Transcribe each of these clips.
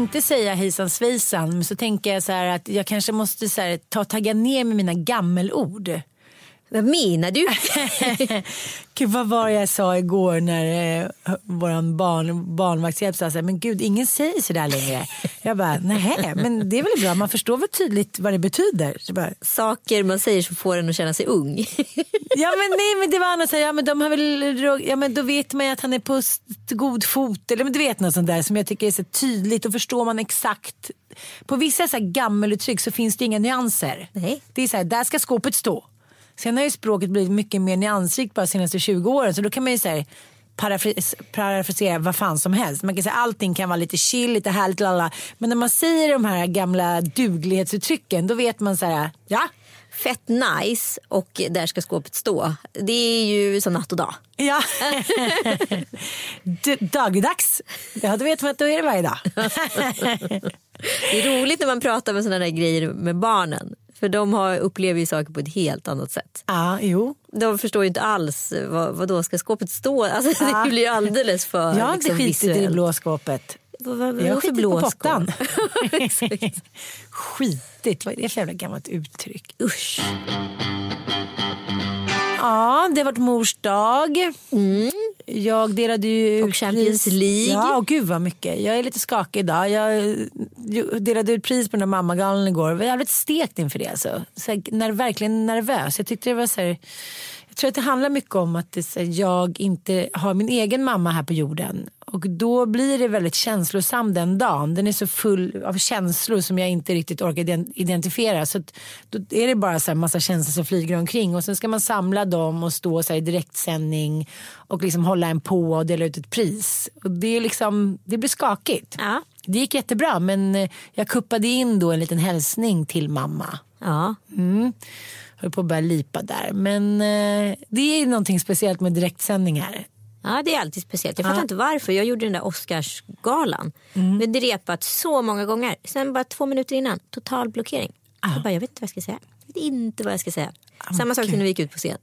tänkte säga hejsan svejsan men så tänker jag så här att jag kanske måste så här, ta tagga ner med mina gammelord. Vad menar du? Gud, vad var det jag sa igår när eh, vår barn, barnvaktshjälp sa så här, men gud ingen säger så där längre. Jag bara, nej men det är väl bra, man förstår väl tydligt vad det betyder. Bara, Saker man säger som får en att känna sig ung. ja men nej men det var annat, så här, ja men de har väl, ja men då vet man ju att han är på god fot. Eller men du vet något sånt där som jag tycker är så tydligt och förstår man exakt. På vissa så här gammeluttryck så finns det inga nyanser. Nej. Det är så här, där ska skåpet stå. Sen har ju språket blivit mycket mer nyansrikt bara de senaste 20 åren så då kan man ju säga parafras- parafrasera vad fan som helst. Man kan säga allting kan vara lite chill, lite härligt, lalla. men när man säger de här gamla duglighetsuttrycken då vet man så här, ja, Fett nice och där ska skåpet stå. Det är ju som natt och dag. ja. Dagdags, ja då vet man att då är det varje dag. Det är roligt när man pratar med sådana där grejer med barnen. För de har, upplever ju saker på ett helt annat sätt. ja, jo. De förstår ju inte alls vad, vad då ska skåpet stå. Alltså, Ja. Det blir alldeles för Jag har inte liksom, skitit i det visuellt. blå skåpet. Vad, vad, Jag har skitit på pottan. Exakt. Skitigt, vad är det för jävla gammalt uttryck? Usch. Ja, det har varit mors dag. Jag delade ju Mm. Och ut Champions pris. League. Ja, och gud vad mycket. Jag är lite skakig idag. Jag delade ut pris på den där mammagalan igår. Jag var jävligt stekt inför det. Alltså. Så här, när, verkligen nervös. Jag tyckte det var så här, jag tror att det handlar mycket om att det, så jag inte har min egen mamma här på jorden. Och då blir det väldigt känslosam den dagen. Den är så full av känslor som jag inte riktigt orkar ident- identifiera. Så att, då är det bara så här massa känslor som flyger omkring. Och sen ska man samla dem och stå så i direktsändning och liksom hålla en på och dela ut ett pris. Och det, är liksom, det blir skakigt. Ja. Det gick jättebra men eh, jag kuppade in då en liten hälsning till mamma. Ja. Höll på att börja lipa där. Men eh, det är någonting speciellt med direktsändningar. ja, det är alltid speciellt. Jag fattar inte varför. Jag gjorde den där Oscarsgalan. Mm. Men det repat så många gånger. Sen bara två minuter innan, total blockering. Jag, bara, jag vet inte vad jag ska säga. Jag vet inte vad jag ska säga. Samma sak som när vi gick ut på scen.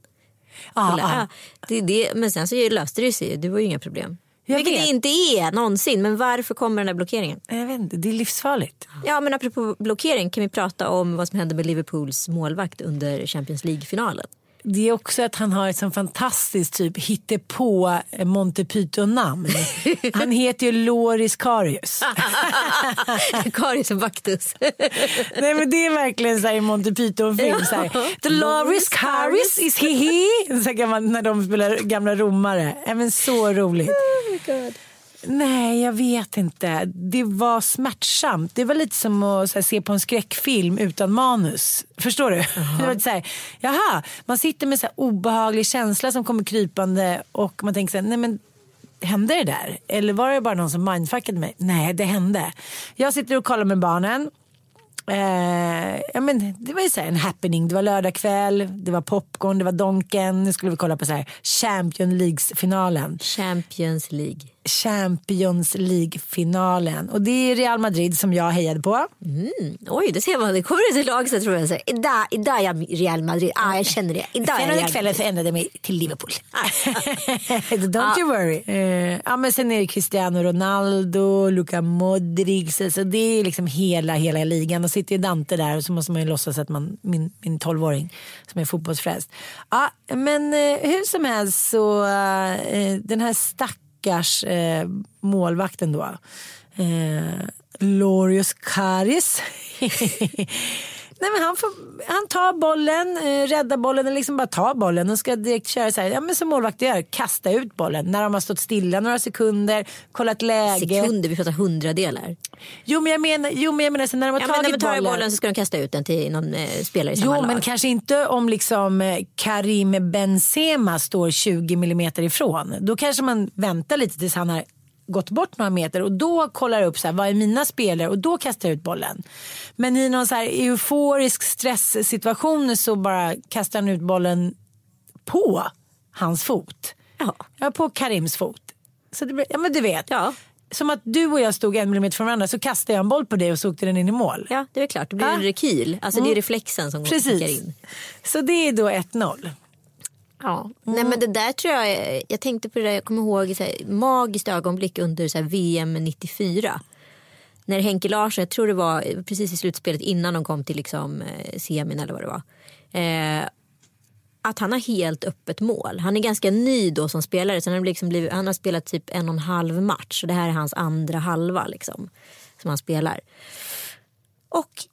Ja, Kolla, ja. ja, det, det, men sen så löste det sig. Det var ju inga problem. Jag Vilket vet. det inte är någonsin. Men varför kommer den där blockeringen? Jag vet inte, det är livsfarligt. Ja men apropå blockering kan vi prata om vad som hände med Liverpools målvakt under Champions League-finalen. Det är också att han har ett sånt fantastiskt typ hittepå Monty Python-namn. Han heter ju Loris Karius. Karius och Baktus. Nej men det är verkligen så här i Monty Python-film. så här, The Loris Karius is he he. Så man, när de spelar gamla romare. Men så roligt. Nej, jag vet inte. Det var smärtsamt. Det var lite som att här, se på en skräckfilm utan manus. Förstår du? Det var så här, jaha, man sitter med så här obehaglig känsla som kommer krypande och man tänker så här, nej men hände det där? Eller var det bara någon som mindfuckade mig? Nej, det hände. Jag sitter och kollar med barnen. Eh, ja, men det var ju så här en happening. Det var lördag kväll, det var popcorn, det var Donken. Nu skulle vi kolla på så här Champions League-finalen. Champions League. Champions League-finalen. Och det är Real Madrid som jag hejade på. Oj, det ser man. Det kommer ett lag så tror jag säger idag, idag är jag Real Madrid. Ah, jag känner det. Idag Real kvällen så ändrade jag mig till Liverpool. Ah. Don't you worry. Eh, ja, men sen är det Cristiano Ronaldo, Luka Modric. Så det är liksom hela, hela ligan. Och sitter ju Dante där och så måste man ju låtsas att man, min, min 12-åring som är fotbollsfrälst. Ja, men eh, hur som helst så eh, den här stackars eh, målvakten då. Eh, Lorius Karis. Nej, men han, får, han tar bollen, eh, räddar bollen eller liksom bara tar bollen och ska direkt köra så här, ja, men som målvakter gör, kasta ut bollen när de har stått stilla några sekunder, kollat läge. Sekunder, vi pratar hundradelar. Jo men jag menar, jo, men jag menar så när de har Ja, men när tagit de tar bollen. bollen så ska de kasta ut den till någon eh, spelare i samma Jo lag. men kanske inte om liksom eh, Karim Benzema står 20 millimeter ifrån. Då kanske man väntar lite tills han har gått bort några meter och då kollar upp så här, vad är mina spelare och då kastar jag ut bollen. Men i någon så här euforisk stresssituation så bara kastar han ut bollen på hans fot. Ja. Ja, på Karims fot. Så det, ja men du vet. Ja. Som att du och jag stod en millimeter från varandra så kastade jag en boll på dig och så åkte den in i mål. ja, det är klart. Det blir Ja. en rekyl. Alltså det är reflexen som Precis. kickar in. Så det är då 1-0. Ja. Nej men det där tror jag, jag tänkte på det där, jag kommer ihåg så här, magiskt ögonblick under så här, VM 94. När Henke Larsson, jag tror det var precis i slutspelet innan de kom till liksom, eh, semin eller vad det var. Eh, att han har helt öppet mål. Han är ganska ny då som spelare. Så han, har liksom blivit, han har spelat typ en och en halv match. Och det här är hans andra halva liksom, som han spelar. Och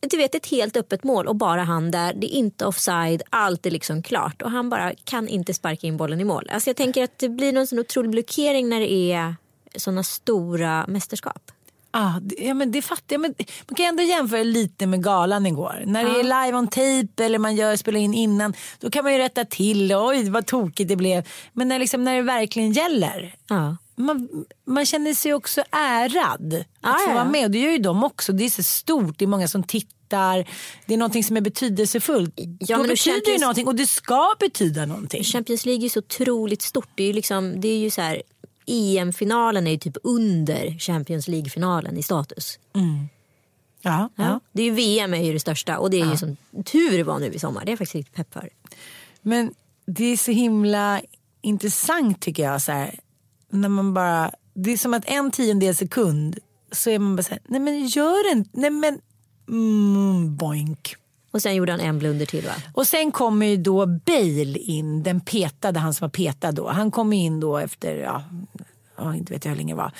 du vet ett helt öppet mål och bara han där. Det är inte offside, allt är liksom klart. Och han bara kan inte sparka in bollen i mål. Alltså jag tänker att det blir någon sån otrolig blockering när det är såna stora mästerskap. Ah, det- ja, men det fattar jag. Men man kan ändå jämföra lite med galan igår. När det är live on tape eller man gör, spelar in innan. Då kan man ju rätta till. Oj vad tokigt det blev. Men när, liksom, när det verkligen gäller. Ja. Man, man känner sig också ärad att Ah, få ja. vara med. Och det gör ju de också. Det är så stort. Det är många som tittar. Det är någonting som är betydelsefullt. Ja, Då betyder Champions- någonting och det ska betyda någonting. Champions League är så otroligt stort. Det är ju, liksom, det är ju så här, EM-finalen är ju typ under Champions League-finalen i status. Ja, ja. Det är ju VM är ju det största och det är ju som tur var nu i sommar. Det är jag faktiskt riktigt pepp för. Men det är så himla intressant tycker jag. Så här, när man bara, det är som att en tiondel sekund så är man bara så här, nej men gör inte, nej men mm, boink. Och sen gjorde han en blunder till va? Och sen kommer ju då Bale in, den petade, han som var petad då. Han kommer in då efter, ja, ja inte vet jag hur länge det var.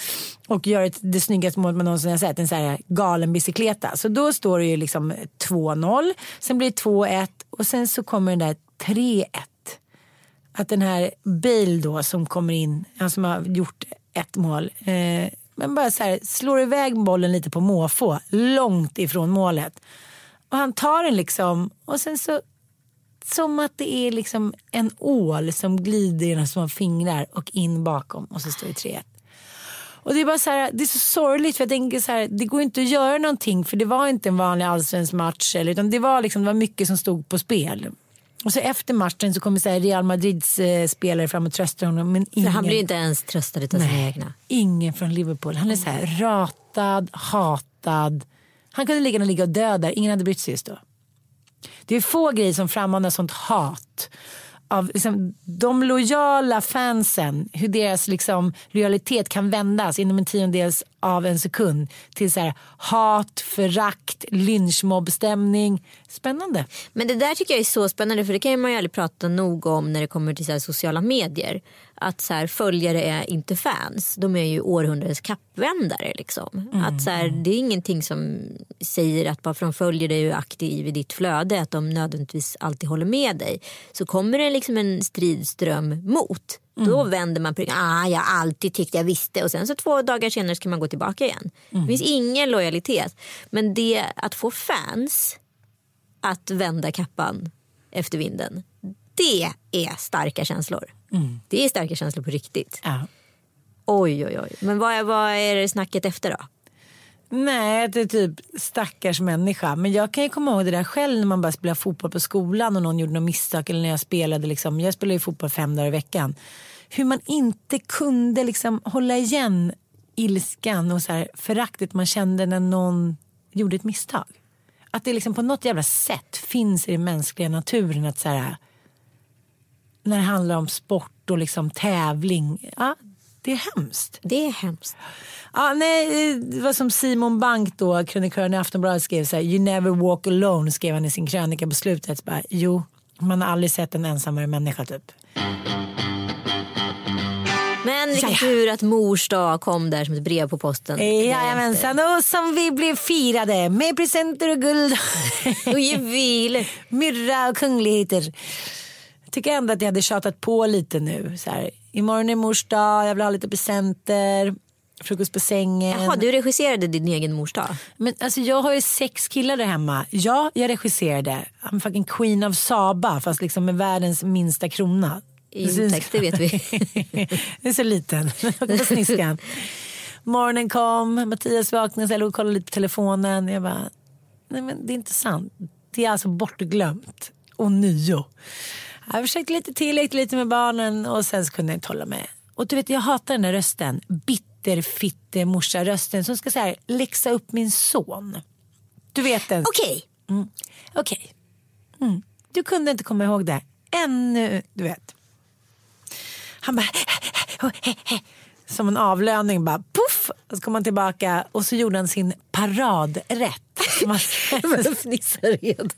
Och gör ett, det snyggaste målet man någonsin har sett, en sån här galen bicykleta. Så då står det ju liksom 2-0, sen blir det 2-1 och sen så kommer den där 3-1. Att den här Bale då som kommer in, han som har gjort ett mål, eh, men bara så här, slår iväg bollen lite på måfå, långt ifrån målet. Och han tar den liksom och sen så som att det är liksom en ål som glider genom små fingrar och in bakom och så står det 3-1. Och det är bara så här, det är så sorgligt för jag tänker så här, det går inte att göra någonting för det var inte en vanlig allsvensk match eller, utan det var liksom, det var mycket som stod på spel. Och så efter matchen så kommer så här Real Madrids eh, spelare fram och tröstar honom. Men ingen, han blir inte ens tröstad utav sina egna. ingen från Liverpool. Han är så här ratad, hatad. Han kunde lika gärna ligga och dö där. Ingen hade brytt sig just då. Det är få grejer som frammanar sånt hat. Av liksom, de lojala fansen, hur deras liksom, lojalitet kan vändas inom en tiondels av en sekund till så här, hat, förakt, lynchmobbstämning. Spännande. Men det där tycker jag är så spännande för det kan man ju aldrig prata nog om när det kommer till så sociala medier. Att så här, följare är inte fans. De är ju århundradets kappvändare. Liksom. Att så här, det är ingenting som säger att bara för att de följer dig och är aktiv i ditt flöde att de nödvändigtvis alltid håller med dig. Så kommer det liksom en stridström mot. Då vänder man på ryggen. Ah, jag har alltid tyckt jag visste. Och sen så två dagar senare ska man gå tillbaka igen. Det finns ingen lojalitet. Men det att få fans att vända kappan efter vinden. Det är starka känslor. Det är starka känslor på riktigt. Ja. Oj, oj, oj. Men vad är, vad är det snacket efter då? Nej, det är typ stackars människa. Men jag kan ju komma ihåg det där själv när man bara spelade fotboll på skolan och någon gjorde något misstag. Eller när jag spelade, liksom, jag spelade ju fotboll fem dagar i veckan. Hur man inte kunde liksom hålla igen ilskan och så här föraktet man kände när någon gjorde ett misstag. Att det liksom på något jävla sätt finns i den mänskliga naturen att så här, när det handlar om sport och liksom tävling. Ja, det är hemskt. Det är hemskt. Ja, nej, det var som Simon Bank då, krönikören i Aftonbladet skrev så här, You never walk alone skrev han i sin krönika på slutet. Bara, jo, man har aldrig sett en ensammare människa typ. Men vilken tur att mors dag kom där som ett brev på posten. Jajamensan, och som vi blev firade med presenter och guld. Och juveler. Myrra och kungligheter. Jag tycker ändå att jag hade tjatat på lite nu. Så här, imorgon är mors dag, jag vill ha lite presenter. Frukost på sängen. Jaha, du regisserade din egen mors dag? Men alltså jag har ju sex killar där hemma. Ja, jag regisserade. I'm fucking queen of Saba fast liksom med världens minsta krona. Intäkt, det vet vi. det är så liten. på sniskan. Morgonen kom, Mattias vaknade, så jag låg och kollade lite på telefonen. Jag bara, nej men det är inte sant. Det är alltså bortglömt. Och nio. Jag försökte lite till, lekte lite med barnen och sen så kunde jag inte hålla med. Och du vet, jag hatar den där rösten. Bitterfitte morsa-rösten som ska så här, läxa upp min son. Du vet den. Okej. Mm. Okej. Mm. Du kunde inte komma ihåg det. Ännu, du vet. Han bara... Som en avlöning bara puff. Och så kom han tillbaka och så gjorde han sin paradrätt. Jag fnissar redan.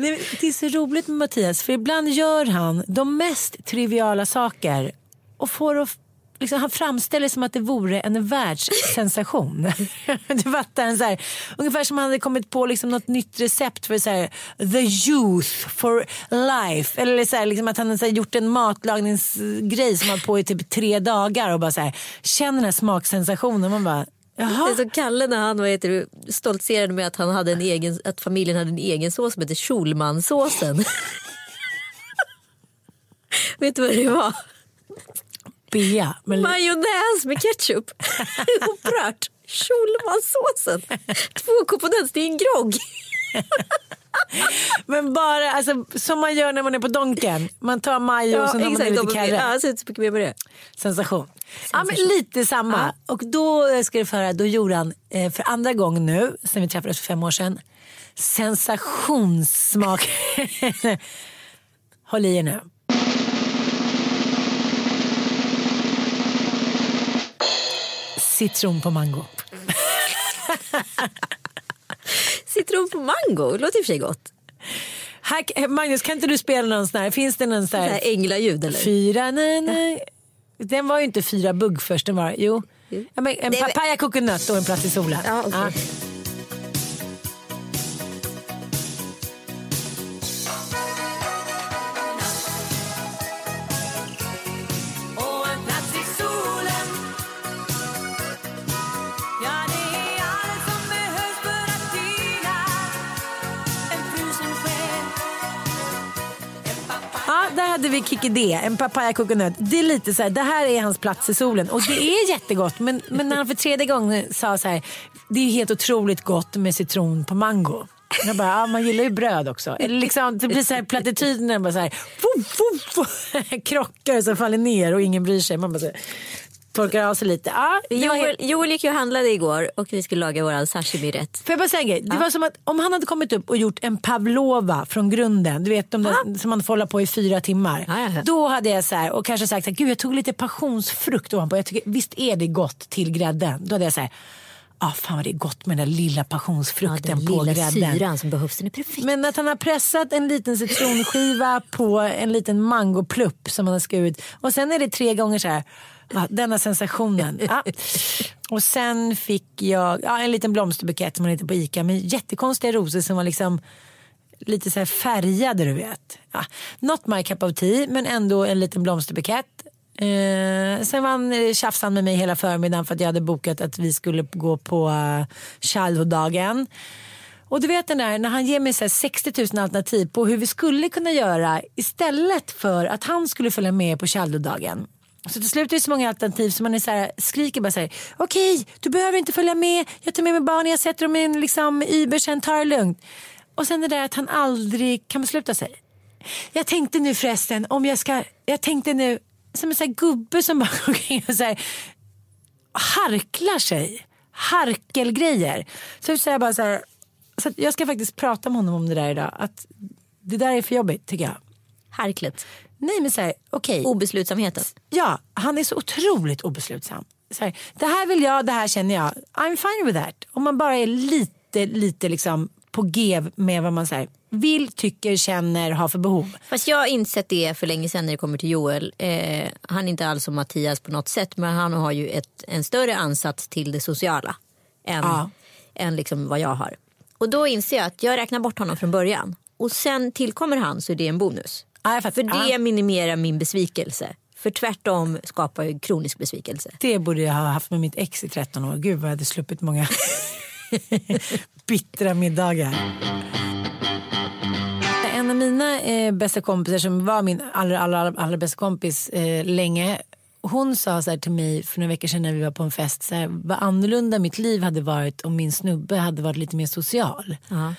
Nej, Det är så roligt med Mattias för ibland gör han de mest triviala saker och får att Liksom, han framställer det som att det vore en världssensation. du fattar, en så här, ungefär som han hade kommit på liksom något nytt recept för så här, the youth for life. Eller så här, liksom att han hade gjort en matlagningsgrej som var på i typ tre dagar och bara så här, känner den här smaksensationen. Man bara, jaha. som Kalle när han heter, stoltserade med att, han hade en egen, att familjen hade en egen sås som heter Schulmansåsen. Vet du vad det var? Bea. Men, Majonnäs med ketchup. Upprört. Schulmansåsen. Två komponenter, det är en grogg. men bara alltså, som man gör när man är på Donken. Man tar majo och så har man i lite karre. Ja, mer med det. Sensation. Ja, men lite samma. Och då eh, ska du få höra, då gjorde han eh, för andra gången nu, sen vi träffades för fem år sedan, sensationssmak. Håll i er nu. Citron på mango. Citron på mango, det låter i och för sig gott. Här, eh, Magnus, kan inte du spela någon sån här? Finns det någon sån Så här änglaljud eller? Fyra, nej, nej. Den var ju inte fyra bugg först, den var, jo. Ja, men en papaya coconut och en plats i solen. Ja, okej. Och hade vi Kikki D, en papaya coconut. Det är lite så här, det här är hans plats i solen. Och det är jättegott. Men, men när han för tredje gången sa så här, det är helt otroligt gott med citron på mango. Jag bara, ah, man gillar ju bröd också. Eller liksom, det blir så här plattityder bara så här, fuff, fuff, fuff, krockar så faller ner och ingen bryr sig. Man bara så här, torkar av sig lite. Ja, var Joel, helt- Joel gick ju och handlade igår och vi skulle laga våran sashimi-rätt. Får jag bara säga en grej? Det var som att om han hade kommit upp och gjort en pavlova från grunden, du vet de där, som man får hålla på i fyra timmar. Ja, ja, ja. Då hade jag så här, och kanske sagt gud jag tog lite passionsfrukt ovanpå. Jag tycker, visst är det gott till grädden? Då hade jag så här, ah, fan vad det är gott med den där lilla Ja, passionsfrukten den på lilla grädden. syran som behövs, den är perfekt. Men att han har pressat en liten citronskiva på en liten mangoplupp som han har skurit. Och sen är det tre gånger så här. Ja, denna sensationen. Ja. Och sen fick jag ja, en liten blomsterbukett som man hittar på Ica med jättekonstiga rosor som var liksom lite så här färgade du vet. Ja, not my cup of tea men ändå en liten blomsterbukett. Eh, sen var han eh, tjafsade han med mig hela förmiddagen för att jag hade bokat att vi skulle gå på uh, Childhood-dagen. Och du vet den där när han ger mig så här 60 000 alternativ på hur vi skulle kunna göra istället för att han skulle följa med på Childhood-dagen. Så till slut är det så många alternativ så man är så här, skriker bara så här. Okej, du behöver inte följa med. Jag tar med mig barnen, jag sätter dem i en liksom, Uber sen, tar det lugnt. Och sen det där att han aldrig kan besluta sig. Jag tänkte nu förresten om jag ska, jag tänkte nu som en sån här gubbe som bara går omkring och så här, harklar sig. Harkelgrejer. Så jag säger bara så här, så jag ska faktiskt prata med honom om det där idag. Att det där är för jobbigt tycker jag. Harklet. Nej men så här, okej. Obeslutsamheten. Ja, han är så otroligt obeslutsam. Så här, det här vill jag, det här känner jag. I'm fine with that. Om man bara är lite, lite liksom på G med vad man här, vill, tycker, känner, har för behov. Fast jag har insett det för länge sedan när det kommer till Joel. Eh, han är inte alls som Mattias på något sätt men han har ju ett, en större ansats till det sociala än, Ja. än liksom vad jag har. Och då inser jag att jag räknar bort honom från början. Och sen tillkommer han så är det en bonus. Fattar. För det Ja. minimerar min besvikelse. För tvärtom skapar ju kronisk besvikelse. Det borde jag ha haft med mitt ex i 13 år. Gud vad jag hade sluppit många bittra middagar. En av mina eh, bästa kompisar som var min allra, allra, allra, allra bästa kompis eh, länge. Hon sa så till mig för några veckor sedan när vi var på en fest. Så här, vad annorlunda mitt liv hade varit om min snubbe hade varit lite mer social. Ja.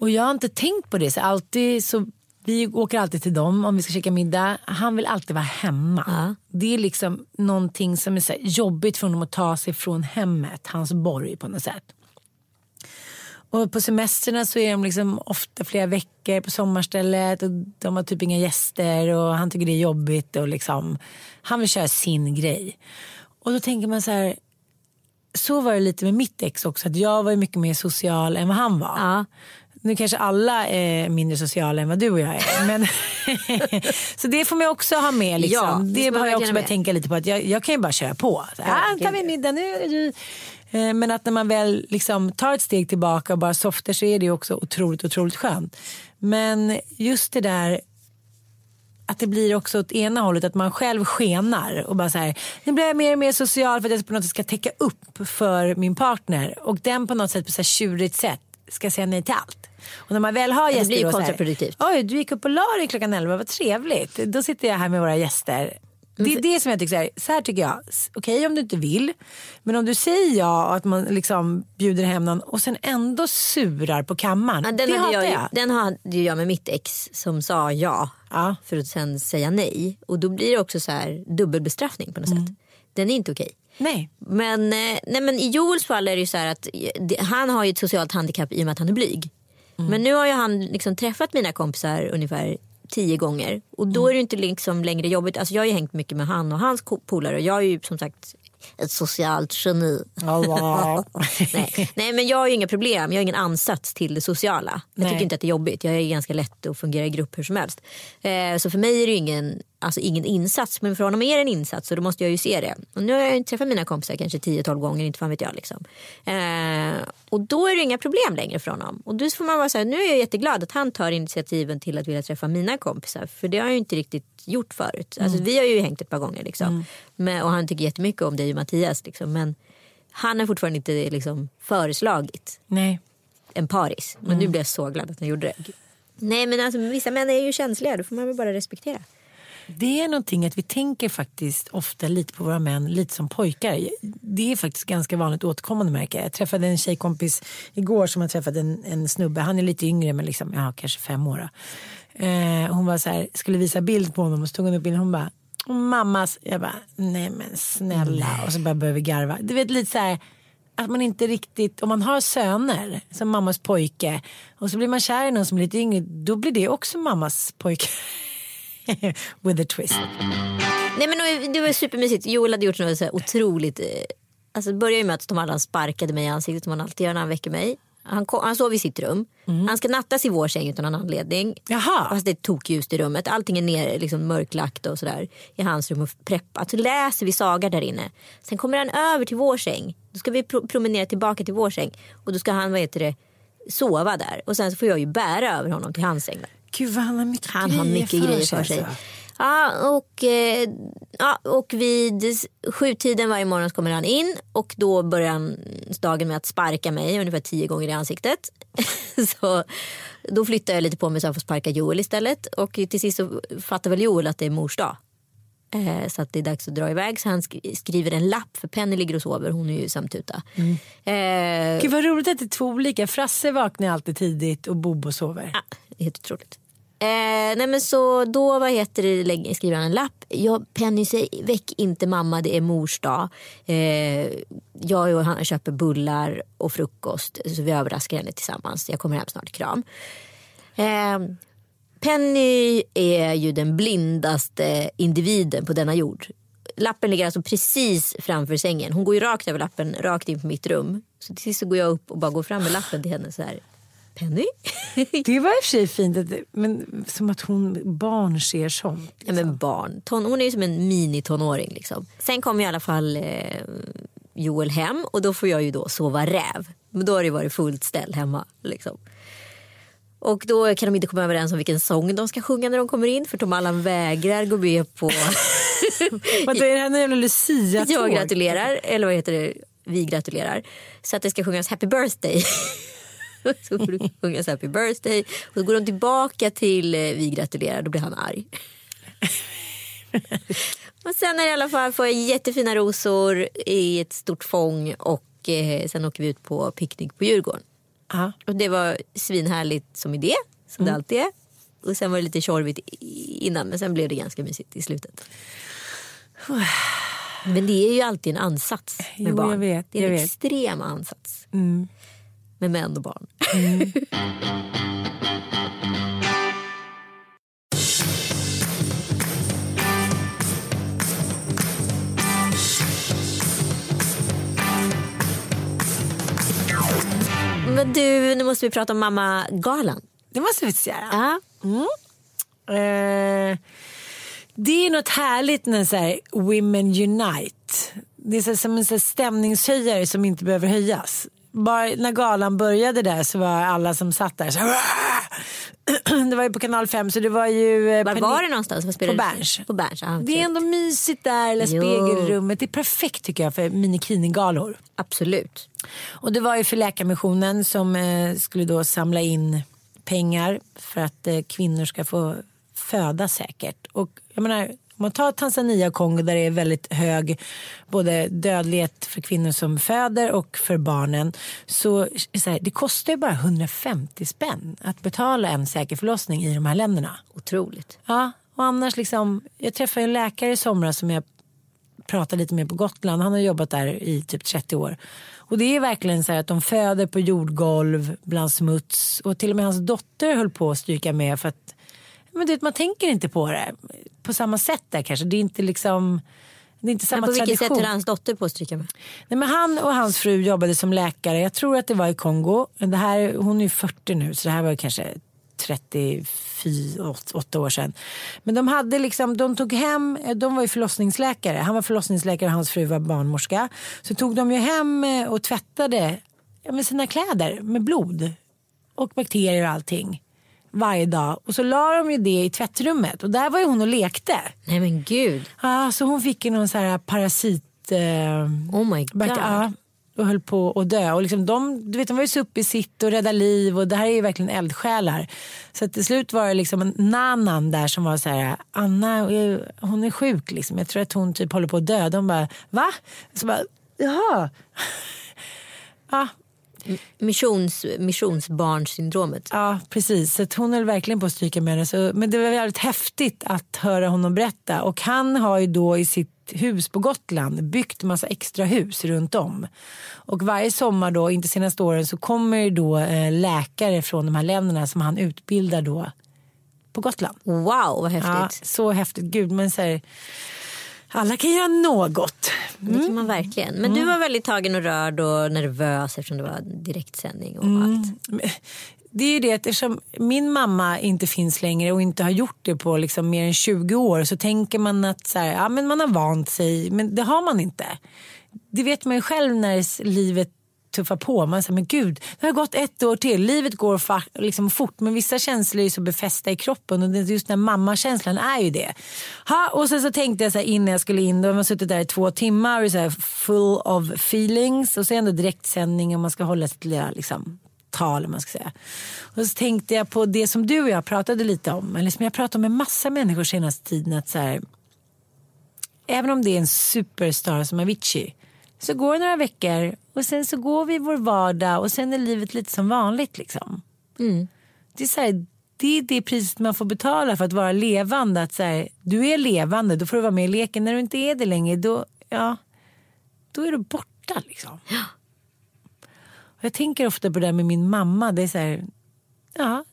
Och jag har inte tänkt på det. Så alltid så, vi åker alltid till dem om vi ska käka middag. Han vill alltid vara hemma. Ja. Det är liksom någonting som är så jobbigt för honom att ta sig från hemmet. Hans borg på något sätt. Och på semestrarna så är de liksom ofta flera veckor på sommarstället och de har typ inga gäster och han tycker det är jobbigt och liksom han vill köra sin grej. Och då tänker man så här så var det lite med mitt ex också att jag var mycket mer social än vad han var. Ja. Nu kanske alla är mindre sociala än vad du och jag är. Men så det får man också ha med. Liksom. Ja, det har jag också börjat tänka lite på. att Jag, jag kan ju bara köra på. Så, Ja, tar vi middag nu? är du-" Eh, Men att när man väl liksom tar ett steg tillbaka och bara softar så är det också otroligt, otroligt skönt. Men just det där att det blir också åt ena hållet att man själv skenar och bara så här, nu blir jag mer och mer social för att jag på något sätt ska täcka upp för min partner och den på något sätt på så här tjurigt sätt ska säga nej till allt. Och när man väl har det gäster blir ju kontraproduktivt. Oj, du gick upp och la dig klockan 11, vad trevligt. Då sitter jag här med våra gäster. Det är det som jag tycker, så här, så här tycker jag, okej om du inte vill, men om du säger ja och att man liksom bjuder hem någon och sen ändå surar på kammaren. Ja, den, det hade jag, jag. den hade jag med mitt ex som sa ja, Ja. för att sen säga nej. Och då blir det också så här dubbelbestraffning på något Mm. sätt. Den är inte okej. Nej. Men, eh, nej, men i Joels fall är det ju så att eh, han har ju ett socialt handikapp i och med att han är blyg. Mm. Men nu har ju han liksom träffat mina kompisar ungefär tio gånger. Och Mm. då är det inte liksom längre jobbigt. Alltså jag har ju hängt mycket med han och hans polare. Och jag är ju som sagt ett socialt geni. Nej. Nej men jag har ju inga problem. Jag har ingen ansats till det sociala. Jag Nej. tycker inte att det är jobbigt. Jag är ganska lätt att fungera i grupp hur som helst. Eh, så för mig är det ingen, alltså ingen insats. Men för honom är det en insats och då måste jag ju se det. Och nu har jag ju träffat mina kompisar kanske 10-12 gånger, inte fan vet jag. Liksom. Eh, och då är det inga problem längre för honom. Och då får man vara så här, nu är jag jätteglad att han tar initiativen till att vilja träffa mina kompisar. För det har jag ju inte riktigt gjort förut. Alltså, Vi har ju hängt ett par gånger liksom. Men, och han tycker jättemycket om dig och Mattias. Liksom. Men han har fortfarande inte liksom, föreslagit Nej. en paris. Men nu blev jag så glad att han gjorde det. Nej men alltså vissa män är ju känsliga, det får man väl bara respektera. Det är någonting att vi tänker faktiskt ofta lite på våra män, lite som pojkar. Det är faktiskt ganska vanligt återkommande märker jag. Jag träffade en tjejkompis igår som har träffat en, en snubbe. Han är lite yngre men liksom, ja, kanske fem år. Eh, hon var så här, skulle visa bild på honom och så tog hon upp bilden. Hon bara, mammas. Jag bara, nej men snälla. Och så bara började vi garva. Du vet lite så här att man inte riktigt, om man har söner som mammas pojke och så blir man kär i någon som är lite yngre, då blir det också mammas pojke. With a twist. Nej men det var supermysigt. Joel hade gjort något så otroligt. eh, Alltså det började med att Tom Allan sparkade mig i ansiktet som han alltid gör när han väcker mig. Han, kom, han sov i sitt rum. Han ska nattas i vår säng utan någon anledning. Jaha. Fast det är tokljust i rummet. Allting är ner, liksom mörklagt och sådär i hans rum och preppat. Så läser vi saga där inne. Sen kommer han över till vår säng. Då ska vi pro- promenera tillbaka till vår säng. Och då ska han vad heter det, sova där. Och sen så får jag ju bära över honom till hans säng. Där. Gud vad han har mycket Han har grejer mycket grejer för sig. alltså. Ja, och, eh, ja, och vid sjutiden varje morgon kommer han in och då börjar han dagen med att sparka mig ungefär tio gånger i ansiktet. så då flyttar jag lite på mig så han får sparka Joel istället och till sist så fattar väl Joel att det är mors dag. Eh, så att det är dags att dra iväg. Så han sk- skriver en lapp för Penny ligger och sover. Hon är ju samtuta. Eh, Gud vad roligt att det är två olika. Frasse vaknar alltid tidigt och Bobo sover. Ja, det är helt otroligt. Eh, nej men så då vad heter det, skriver han en lapp. Jag, Penny säg väck inte mamma det är mors dag. Eh, jag och han köper bullar och frukost så vi överraskar henne tillsammans. Jag kommer hem snart, kram. Eh, Penny är ju den blindaste individen på denna jord. Lappen ligger alltså precis framför sängen. Hon går ju rakt över lappen, rakt in på mitt rum. Så till sist så går jag upp och bara går fram med lappen till henne så här. Penny? Det var i och för sig fint, men som att hon barn ser sånt. Ja, men barn. Ton, hon är ju som en minitonåring. Liksom. Sen kommer i alla fall eh, Joel hem och då får jag ju då sova räv. Men då har det varit fullt ställ hemma. Liksom. Och då kan de inte komma överens om vilken sång de ska sjunga när de kommer in för Tom Allan vägrar gå med på Vadå, är det här jävla Lucia-tåg? jag gratulerar, eller vad heter det, vi gratulerar. Så att det ska sjungas happy birthday. så får det sjungas happy birthday. Och så går de tillbaka till eh, vi gratulerar, då blir han arg. och sen är i alla fall får jag jättefina rosor i ett stort fång och eh, sen åker vi ut på picknick på Djurgården. Ja. Och det var svinhärligt som idé, som det alltid är. Och sen var det lite tjorvigt innan men sen blev det ganska mysigt i slutet. Men det är ju alltid en ansats med Jo, jag barn. vet, det är en vet. Mm. extrem ansats. Med män och barn. Men du, nu måste vi prata om mamma-galan. Det måste vi göra. Ja. Eh, det är något härligt när så här, Women Unite. Det är så, som en så här, stämningshöjare som inte behöver höjas. Bara när galan började där så var alla som satt där så Det var ju på kanal 5 så det var ju... eh, Var var det någonstans? På? Berns. På Berns, Det är ändå mysigt där, eller spegelrummet. Det är perfekt tycker jag för minikini-galor. Absolut. Och det var ju för Läkarmissionen som eh, skulle då samla in pengar för att eh, kvinnor ska få föda säkert. Och jag menar, om man tar Tanzania och Kongo där det är väldigt hög både dödlighet för kvinnor som föder och för barnen. Så, så här, det kostar ju bara 150 spänn att betala en säker förlossning i de här länderna. Otroligt. Ja, och annars liksom, jag träffade en läkare i somras som jag pratade lite med på Gotland. Han har jobbat där i typ 30 år. Och det är verkligen så att de föder på jordgolv bland smuts. Och till och med hans dotter höll på att stryka med för att men du vet, man tänker inte på det på samma sätt där kanske. Det är inte liksom det är inte Men samma på vilket tradition. sätt höll hans dotter på att stryka med? Nej, men han och hans fru jobbade som läkare. Jag tror att det var i Kongo. Det här, hon är ju 40 nu så det här var kanske 38 år sedan. Men de hade liksom, de tog hem, de var ju förlossningsläkare. Han var förlossningsläkare och hans fru var barnmorska. Så tog de ju hem eh, och tvättade med sina kläder med blod och bakterier och allting varje dag. Och så la de ju det i tvättrummet och där var ju hon och lekte. Nej men gud. Ja, så hon fick ju någon så här parasit... Eh, Oh my god. Ja, och höll på att dö. Och liksom de, du vet, de var ju så uppe i sitt och rädda liv och det här är ju verkligen eldsjälar. Så till slut var det liksom en nanan där som var så här, Anna eh, hon är sjuk liksom. Jag tror att hon typ håller på att dö. De bara, va? Så bara, jaha. ja, Missions, missionsbarnsyndromet. Ja, precis. Så hon höll verkligen på att stryka med henne. Så, men det var väldigt häftigt att höra honom berätta. Och han har ju då i sitt hus på Gotland byggt massa extra hus runt om. Och varje sommar då, inte senaste åren, så kommer då eh, läkare från de här länderna som han utbildar då på Gotland. Wow vad Ja, häftigt. så häftigt. Gud, men så här, alla kan göra något. Det kan man verkligen. Men du var väldigt tagen och rörd och nervös eftersom det var direktsändning och allt. Det är ju det att eftersom min mamma inte finns längre och inte har gjort det på liksom mer än 20 år så tänker man att så här, ja, men man har vant sig. Men det har man inte. Det vet man ju själv när livet tuffa på. Man säger men gud, det har gått ett år till. Livet går fa- liksom fort men vissa känslor är så befästa i kroppen och just den här mammakänslan är ju det. Ha, och sen så tänkte jag så här innan jag skulle in, då har man suttit där i två timmar och är så här full of feelings och så är det ändå direktsändning och man ska hålla sitt lilla liksom, tal man ska säga. Och så tänkte jag på det som du och jag pratade lite om, eller som jag pratade med massa människor senaste tiden. Att så här, även om det är en superstar som Avicii så går det några veckor och sen så går vi vår vardag och sen är livet lite som vanligt liksom. Det, är så här, det är det priset man får betala för att vara levande. Att så här, du är levande, då får du vara med i leken. När du inte är det längre, då, ja, då är du borta liksom. Och jag tänker ofta på det där med min mamma. Det är så här, ja,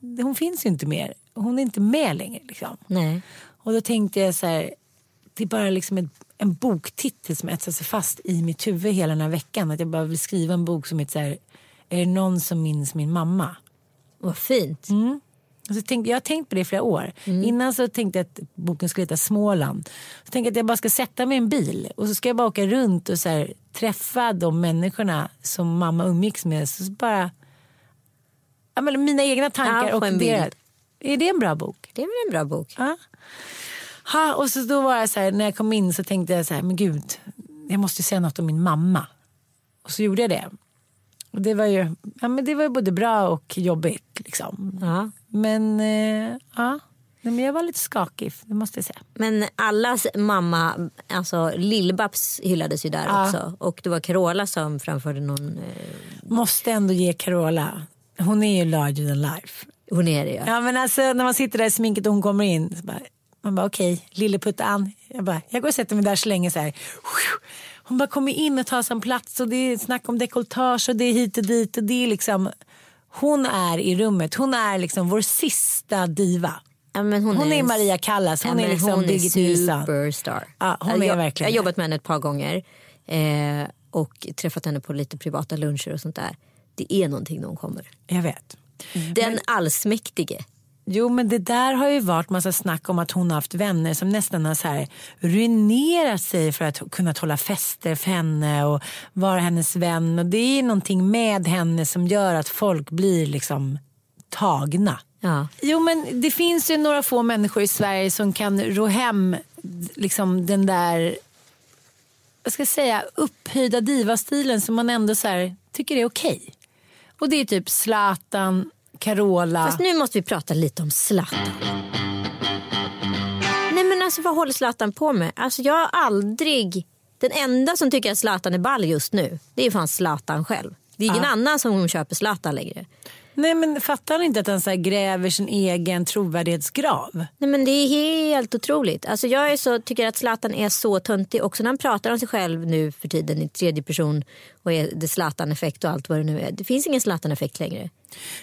hon finns ju inte mer. Hon är inte med längre liksom. Nej. Och då tänkte jag så här, det är bara liksom en, en boktitel som etsar sig fast i mitt huvud hela den här veckan. Att jag bara vill skriva en bok som heter så här, är det någon som minns min mamma? Vad fint. Och så tänkte, jag har tänkt på det i flera år. Innan så tänkte jag att boken skulle heta Småland. Så tänkte jag att jag bara ska sätta mig i en bil och så ska jag bara åka runt och så här, träffa de människorna som mamma umgicks med. Så bara, ja, men mina egna tankar Ja, och deras. Är det en bra bok? Det är väl en bra bok. Ja. Ha, och så då var jag så här, när jag kom in så tänkte jag så här, men gud, jag måste säga något om min mamma. Och så gjorde jag det. Och det var ju, ja, men det var både bra och jobbigt liksom. Ja. Men eh, ja, men jag var lite skakig, det måste jag säga. Men allas mamma, alltså Lill-Babs hyllades ju där Ja. också. Och det var Carola som framförde någon, eh, Måste ändå ge Carola, hon är ju larger than life. hon är det ja. Ja men alltså när man sitter där i sminket och hon kommer in. Så bara, man bara okej, lilleputtan. Jag, bara, jag går och sätter mig där så länge så här. Hon bara kommer in och tar sig en plats och det är snack om dekolletage och det är hit och dit och det är liksom. Hon är i rummet, hon är liksom vår sista diva. ja men hon, Hon är en- Maria Callas, hon Ja, är men liksom hon är Birgit Nilsson. superstar. Ja, hon är jag, verkligen jag har jobbat med henne ett par gånger. Eh, och träffat henne på lite privata luncher och sånt där. Det är någonting när hon kommer. Jag vet. Den allsmäktige. Jo men det där har ju varit massa snack om att hon har haft vänner som nästan har så här ruinerat sig för att kunna hålla fester för henne och vara hennes vän. Och det är någonting med henne som gör att folk blir liksom tagna. Ja. Jo men det finns ju några få människor i Sverige som kan ro hem liksom den där vad ska jag säga, upphöjda divastilen som man ändå så här, tycker är okej. Och det är typ Zlatan, Carola. Fast nu måste vi prata lite om Zlatan. Nej men alltså vad håller Zlatan på med? Alltså jag har aldrig... Den enda som tycker att Zlatan är ball just nu, det är fan Zlatan själv. Det är ingen annan som köper Zlatan längre. Nej men fattar han inte att han så gräver sin egen trovärdighetsgrav? Nej men det är helt otroligt. Alltså jag är så, tycker att Zlatan är så töntig. Också när han pratar om sig själv nu för tiden i tredje person och är det Zlatan-effekt och allt vad det nu är. Det finns ingen Zlatan-effekt längre.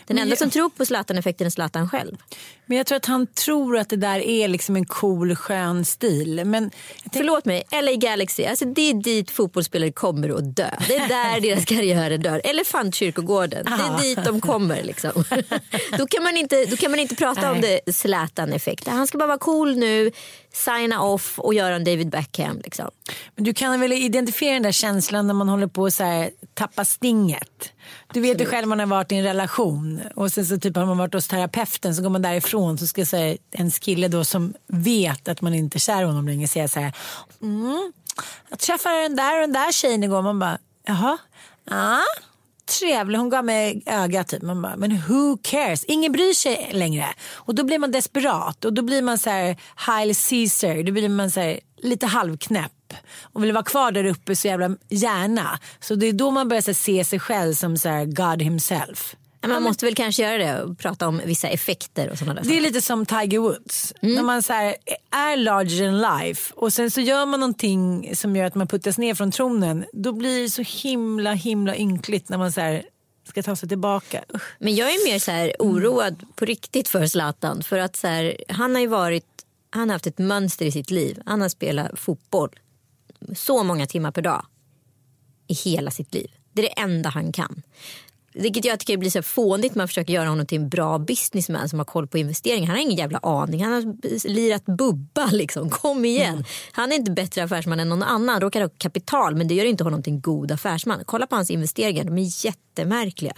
Den enda jag- som tror på Zlatan-effekten är Zlatan själv. Men jag tror att han tror att det där är liksom en cool skön stil. Men tänk- Förlåt mig, LA Galaxy, alltså det är dit fotbollsspelare kommer att dö. Det är där deras karriärer dör. Elefantkyrkogården, det är dit de kommer. Liksom. Då, kan man inte, då kan man inte prata om det Zlatan-effekt. Han ska bara vara cool nu, signa off och göra en David Beckham. Liksom. Men du kan väl identifiera den där känslan när man håller på att tappa stinget. Du vet ju själv man har varit i en relation och sen så typ har man varit hos terapeuten så går man därifrån så ska säga en kille då som vet att man inte är kär i honom längre säga så här. Mm, jag träffade den där och den där tjejen igår. Man bara jaha. Ja, trevlig. Hon gav mig öga typ. Man bara, men who cares? Ingen bryr sig längre. Och då blir man desperat och då blir man så här Hail Caesar. Då blir man så här lite halvknäpp och vill vara kvar där uppe så jävla gärna. Så det är då man börjar här, se sig själv som så här God himself. Men Man måste väl kanske göra det och prata om vissa effekter och sådana där Det är lite som Tiger Woods. När man så här, är larger than life och sen så gör man någonting som gör att man puttas ner från tronen. Då blir det så himla himla ynkligt när man så här, ska ta sig tillbaka. Usch. Men jag är mer så här oroad på riktigt för Zlatan. För att så här, han har ju varit, han har haft ett mönster i sitt liv. Han har spelat fotboll så många timmar per dag i hela sitt liv. Det är det enda han kan. Vilket jag tycker blir så fånigt man försöker göra honom till en bra businessman som har koll på investeringar. Han har ingen jävla aning. Han har lirat bubba liksom. Kom igen. Han är inte bättre affärsman än någon annan. Råkar ha kapital men det gör inte honom till en god affärsman. Kolla på hans investeringar. De är jättemärkliga.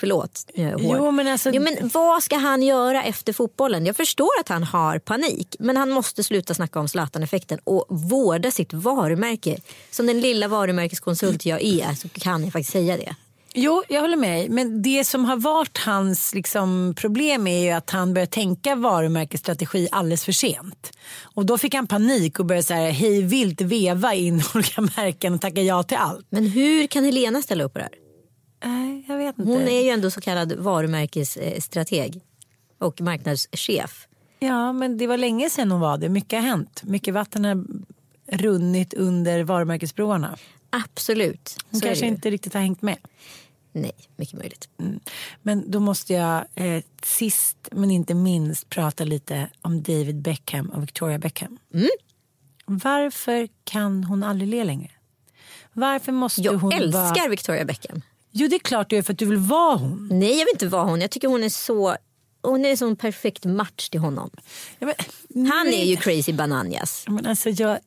Förlåt, jag är hård. Jo, men alltså- jo, men vad ska han göra efter fotbollen? Jag förstår att han har panik. Men han måste sluta snacka om Zlatan-effekten och vårda sitt varumärke. Som den lilla varumärkeskonsult jag är så kan jag faktiskt säga det. Jo, jag håller med. Men det som har varit hans liksom, problem är ju att han börjar tänka varumärkesstrategi alldeles för sent. Och då fick han panik och började så här, hej vilt veva in olika märken och tacka ja till allt. Men hur kan Helena ställa upp på det här? Nej, jag vet inte. Hon är ju ändå så kallad varumärkesstrateg och marknadschef. Ja, men det var länge sedan hon var det. Mycket har hänt. Mycket vatten har runnit under varumärkesbroarna. Absolut. Hon så kanske inte riktigt har hängt med. Nej, mycket möjligt. Men då måste jag eh, sist men inte minst prata lite om David Beckham och Victoria Beckham. Mm. Varför kan hon aldrig le längre? Varför måste Jag hon älskar vara... Victoria Beckham. Jo det är klart du gör för att du vill vara hon. Nej, jag vill inte vara hon. Jag tycker hon är så... Hon är en sån perfekt match till honom. Ja, men, Han är ju crazy bananas. Men alltså jag,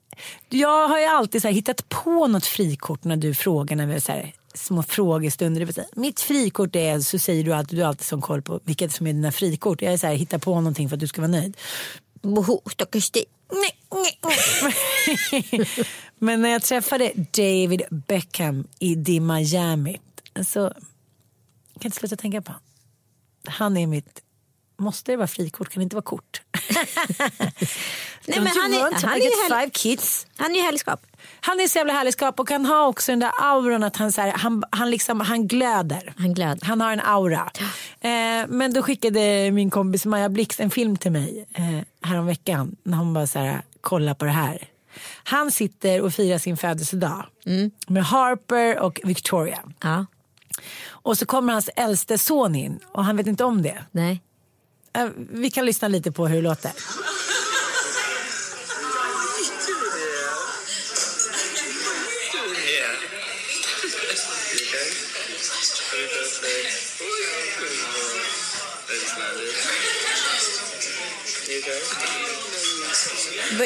jag har ju alltid så hittat på något frikort när du frågar när vi så här, små frågestunder. Mitt frikort är, så säger du att du har alltid sån koll på vilket som är dina frikort. Jag är så här, hittar på någonting för att du ska vara nöjd. Boho, stackars dig. Nej, nej. Men när jag träffade David Beckham i The Miami. Så jag kan inte sluta tänka på. Han är mitt... Måste det vara frikort? Kan det inte vara kort? Nej, men han är, han är, five kids. han är ju härligskap. Han är så jävla härlig skap och han har också den där auran att han, så här, han, han, liksom, han glöder. Han glöd. Han har en aura. Eh, men då skickade min kompis Maja Blix en film till mig eh, häromveckan när hon bara så här, kolla på det här. Han sitter och firar sin födelsedag med Harper och Victoria. Ja, Och så kommer hans äldste son in och han vet inte om det. nej. Eh, vi kan lyssna lite på hur det låter.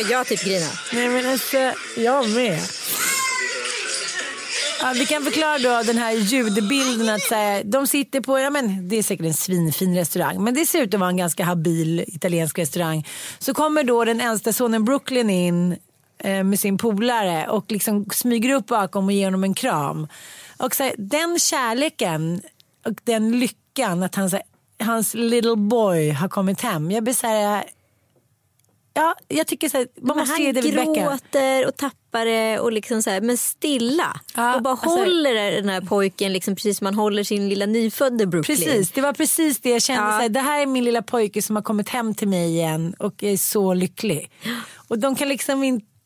Jag typ grina? Nej men alltså, jag med. Ja, vi kan förklara då den här ljudbilden att här, de sitter på, ja men det är säkert en svinfin restaurang men det ser ut att vara en ganska habil italiensk restaurang. Så kommer då den äldsta sonen Brooklyn in eh, med sin polare och liksom smyger upp bakom och ger honom en kram. Och så här, den kärleken och den lyckan att han, så här, hans little boy har kommit hem. Jag blir så här, ja jag tycker så här, man måste han ge David Beckham. gråter och tappar det och liksom så här, men stilla. Ja, och bara alltså- håller den här pojken liksom precis som man håller sin lilla nyfödde Brooklyn. Precis, det var precis det jag kände. Ja. Så här, det här är min lilla pojke som har kommit hem till mig igen och är så lycklig. Och de kan liksom inte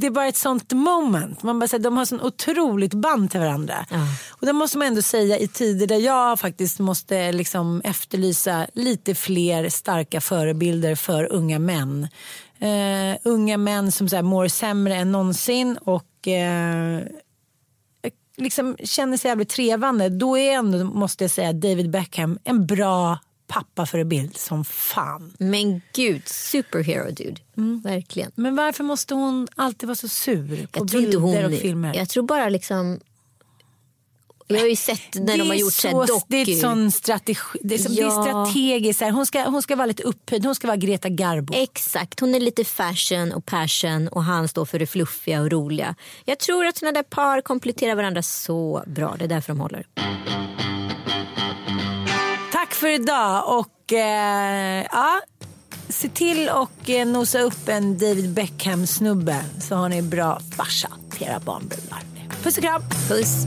det är bara ett sånt moment. Man bara, säger, de har sån otroligt band till varandra. Och det måste man ändå säga i tider där jag faktiskt måste liksom efterlysa lite fler starka förebilder för unga män. Eh, unga män som så här, mår sämre än någonsin och eh, liksom känner sig jävligt trevande. Då är ändå, måste jag säga, David Beckham en bra pappaförebild som fan. Men gud, superhero dude. Mm. Verkligen. Men varför måste hon alltid vara så sur på Jag bilder hon... och filmer? Jag tror bara liksom... Jag har ju sett när de har gjort så här Det är doku. sån strategi, det är, som, det är Ja. strategiskt. Så. Hon, ska, hon ska vara lite upphöjd, hon ska vara Greta Garbo. Exakt, hon är lite fashion och passion och han står för det fluffiga och roliga. Jag tror att såna där par kompletterar varandra så bra. Det är därför de håller. Tack för idag och eh, ja, se till och eh, nosa upp en David Beckham snubbe så har ni bra farsa till era barnbrudar. Puss och kram! Puss.